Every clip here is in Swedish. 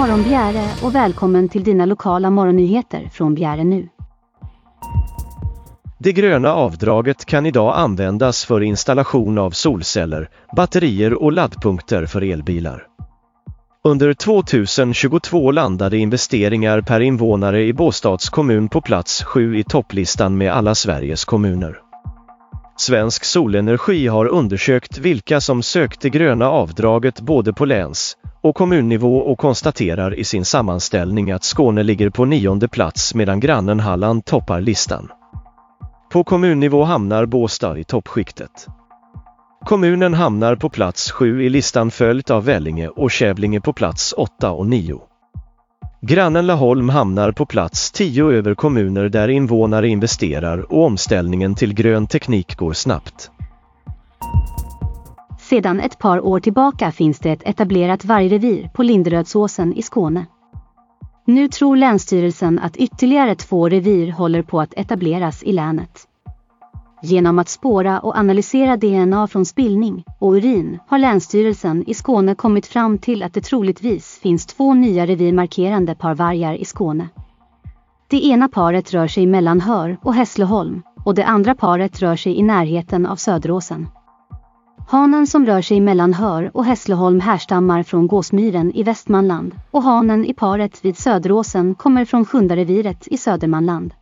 morgon Bjäre och välkommen till dina lokala morgonnyheter från Bjäre nu. Det gröna avdraget kan idag användas för installation av solceller, batterier och laddpunkter för elbilar. Under 2022 landade investeringar per invånare i Båstads kommun på plats 7 i topplistan med alla Sveriges kommuner. Svensk Solenergi har undersökt vilka som sökte gröna avdraget både på läns och kommunnivå och konstaterar i sin sammanställning att Skåne ligger på nionde plats medan grannen Halland toppar listan. På kommunnivå hamnar Båstad i toppskiktet. Kommunen hamnar på plats 7 i listan följt av Vellinge och Kävlinge på plats 8 och 9. Grannen Laholm hamnar på plats 10 över kommuner där invånare investerar och omställningen till grön teknik går snabbt. Sedan ett par år tillbaka finns det ett etablerat vargrevir på Linderödsåsen i Skåne. Nu tror Länsstyrelsen att ytterligare två revir håller på att etableras i länet. Genom att spåra och analysera DNA från spillning och urin har Länsstyrelsen i Skåne kommit fram till att det troligtvis finns två nya revirmarkerande par vargar i Skåne. Det ena paret rör sig mellan Hör och Hässleholm och det andra paret rör sig i närheten av Söderåsen. Hanen som rör sig mellan Hör och Hässleholm härstammar från Gåsmyren i Västmanland och hanen i paret vid Söderåsen kommer från Sjundareviret i Södermanland.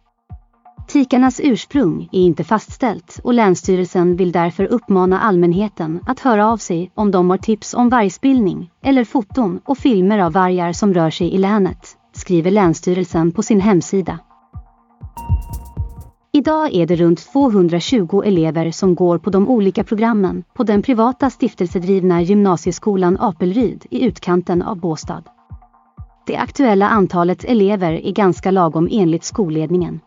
Tikarnas ursprung är inte fastställt och Länsstyrelsen vill därför uppmana allmänheten att höra av sig om de har tips om vargspillning eller foton och filmer av vargar som rör sig i länet, skriver Länsstyrelsen på sin hemsida. Idag är det runt 220 elever som går på de olika programmen på den privata stiftelsedrivna gymnasieskolan Apelryd i utkanten av Båstad. Det aktuella antalet elever är ganska lagom enligt skolledningen.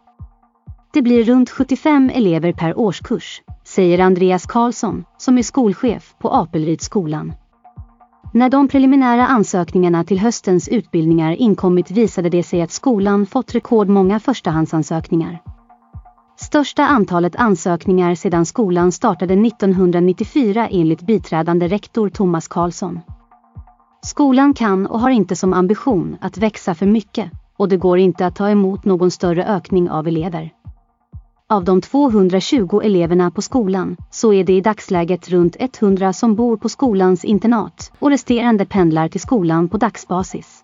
Det blir runt 75 elever per årskurs, säger Andreas Karlsson, som är skolchef på Apelrydsskolan. När de preliminära ansökningarna till höstens utbildningar inkommit visade det sig att skolan fått rekordmånga förstahandsansökningar. Största antalet ansökningar sedan skolan startade 1994 enligt biträdande rektor Thomas Karlsson. Skolan kan och har inte som ambition att växa för mycket och det går inte att ta emot någon större ökning av elever. Av de 220 eleverna på skolan så är det i dagsläget runt 100 som bor på skolans internat och resterande pendlar till skolan på dagsbasis.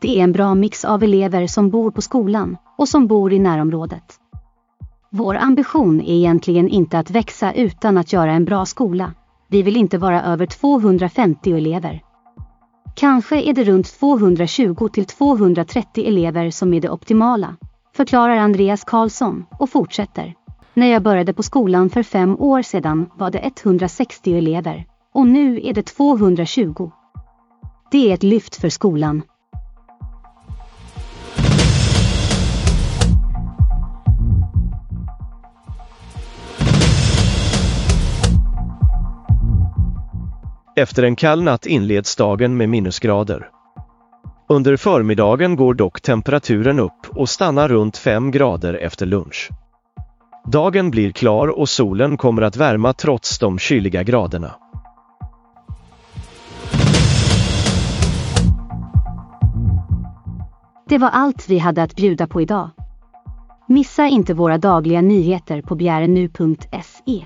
Det är en bra mix av elever som bor på skolan och som bor i närområdet. Vår ambition är egentligen inte att växa utan att göra en bra skola. Vi vill inte vara över 250 elever. Kanske är det runt 220 till 230 elever som är det optimala, förklarar Andreas Karlsson och fortsätter. När jag började på skolan för fem år sedan var det 160 elever och nu är det 220. Det är ett lyft för skolan. Efter en kall natt inleds dagen med minusgrader. Under förmiddagen går dock temperaturen upp och stannar runt 5 grader efter lunch. Dagen blir klar och solen kommer att värma trots de kyliga graderna. Det var allt vi hade att bjuda på idag. Missa inte våra dagliga nyheter på bjärenu.se.